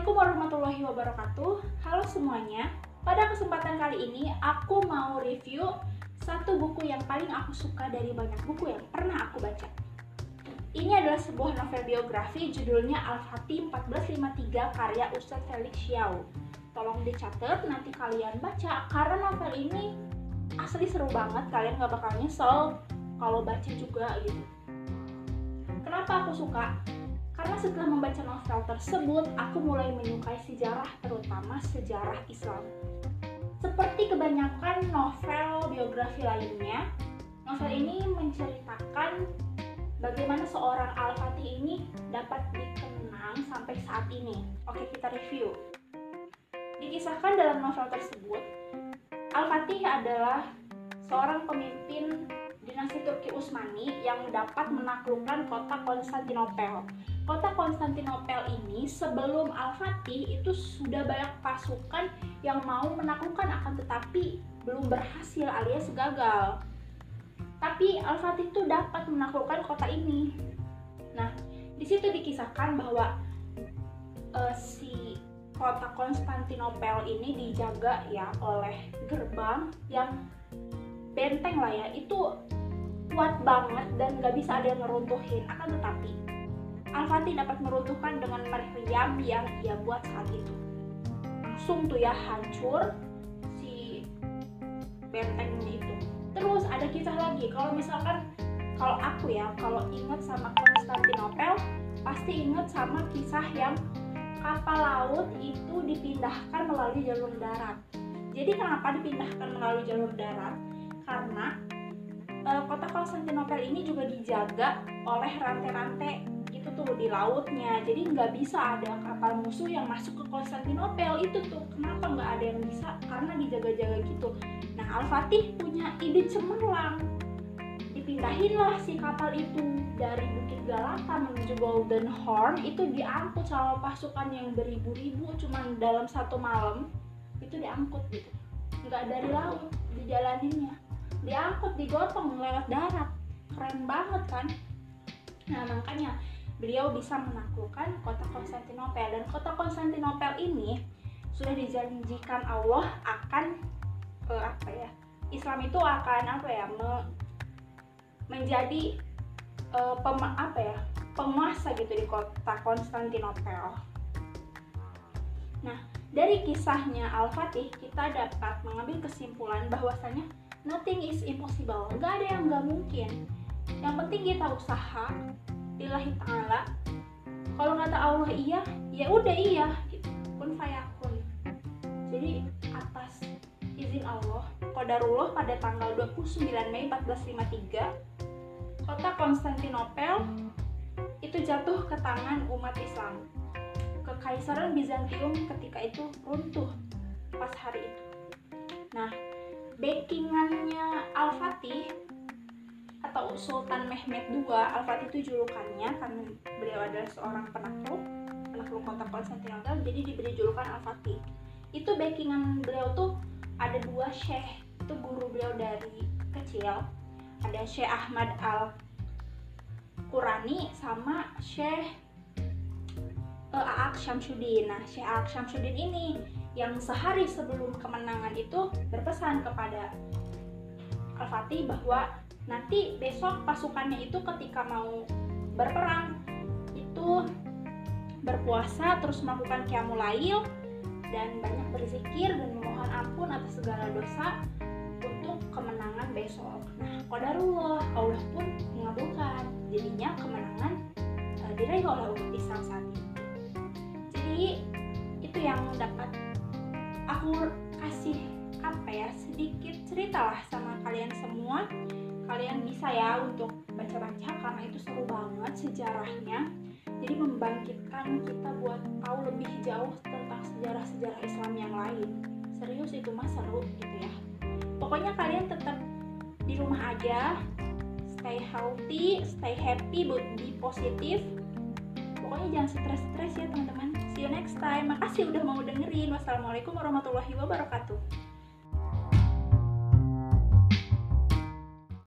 Assalamualaikum warahmatullahi wabarakatuh. Halo semuanya. Pada kesempatan kali ini aku mau review satu buku yang paling aku suka dari banyak buku yang pernah aku baca. Ini adalah sebuah novel biografi judulnya Al-Fatih 1453 karya Ustadz Felix Xiao. Tolong dicatat nanti kalian baca karena novel ini asli seru banget kalian gak bakal nyesel kalau baca juga gitu. Kenapa aku suka? Karena setelah membaca novel tersebut, aku mulai menyukai sejarah, terutama sejarah Islam. Seperti kebanyakan novel biografi lainnya, novel ini menceritakan bagaimana seorang Al-Fatih ini dapat dikenang sampai saat ini. Oke, kita review. Dikisahkan dalam novel tersebut, Al-Fatih adalah seorang pemimpin dinasti Turki Utsmani yang dapat menaklukkan kota Konstantinopel kota Konstantinopel ini sebelum Al-Fatih itu sudah banyak pasukan yang mau menaklukkan akan tetapi belum berhasil alias gagal. Tapi Al-Fatih itu dapat menaklukkan kota ini. Nah, di situ dikisahkan bahwa uh, si kota Konstantinopel ini dijaga ya oleh gerbang yang benteng lah ya itu kuat banget dan gak bisa ada yang ngeruntuhin akan tetapi Al-Fatih dapat meruntuhkan dengan meriam yang ia buat saat itu. Langsung tuh ya hancur si bentengnya itu. Terus ada kisah lagi, kalau misalkan kalau aku ya, kalau ingat sama Konstantinopel, pasti ingat sama kisah yang kapal laut itu dipindahkan melalui jalur darat. Jadi kenapa dipindahkan melalui jalur darat? Karena e, kota Konstantinopel ini juga dijaga oleh rantai-rantai itu tuh di lautnya. Jadi nggak bisa ada kapal musuh yang masuk ke Konstantinopel. Itu tuh kenapa nggak ada yang bisa? Karena dijaga-jaga gitu. Nah Al Fatih punya ide cemerlang. Dipindahinlah si kapal itu dari Bukit Galata menuju Golden Horn. Itu diangkut sama pasukan yang beribu-ribu cuman dalam satu malam itu diangkut gitu. Nggak dari laut dijalaninnya. Diangkut digotong lewat darat. Keren banget kan? Nah makanya beliau bisa menaklukkan kota Konstantinopel. Dan kota Konstantinopel ini sudah dijanjikan Allah akan uh, apa ya Islam itu akan apa ya me, menjadi uh, pem, apa ya penguasa gitu di kota Konstantinopel. Nah dari kisahnya Al-Fatih kita dapat mengambil kesimpulan bahwasanya nothing is impossible. Nggak ada yang nggak mungkin. Yang penting kita usaha lillahi ta'ala kalau kata Allah iya ya udah iya. Pun fayakun. Jadi atas izin Allah Qadarullah pada tanggal 29 Mei 1453 kota Konstantinopel itu jatuh ke tangan umat Islam. Kekaisaran Bizantium ketika itu runtuh pas hari itu. Nah backingannya Al-Fatih atau Sultan Mehmet II Al-Fatih itu julukannya. Karena beliau adalah seorang penakluk penakluk kota Konstantinopel jadi diberi julukan Al-Fatih. Itu backingan beliau tuh ada dua syekh. Itu guru beliau dari kecil. Ada Syekh Ahmad Al Qurani sama Syekh uh, Aak Syamsuddin. Nah Syekh Aak Syamsuddin ini yang sehari sebelum kemenangan itu berpesan kepada Al-Fatih bahwa nanti besok pasukannya itu ketika mau berperang itu berpuasa terus melakukan kiamulail dan banyak berzikir dan memohon ampun atas segala dosa untuk kemenangan besok. Nah, qadarullah Allah pun mengabulkan. Jadinya kemenangan uh, diraih oleh umat Islam saat ini. Jadi itu yang dapat aku kasih apa ya sedikit cerita lah sama kalian semua kalian bisa ya untuk baca-baca karena itu seru banget sejarahnya. Jadi membangkitkan kita buat tahu lebih jauh tentang sejarah-sejarah Islam yang lain. Serius itu mah seru gitu ya. Pokoknya kalian tetap di rumah aja stay healthy stay happy be positif pokoknya jangan stres-stres ya teman-teman. See you next time. Makasih udah mau dengerin. Wassalamualaikum warahmatullahi wabarakatuh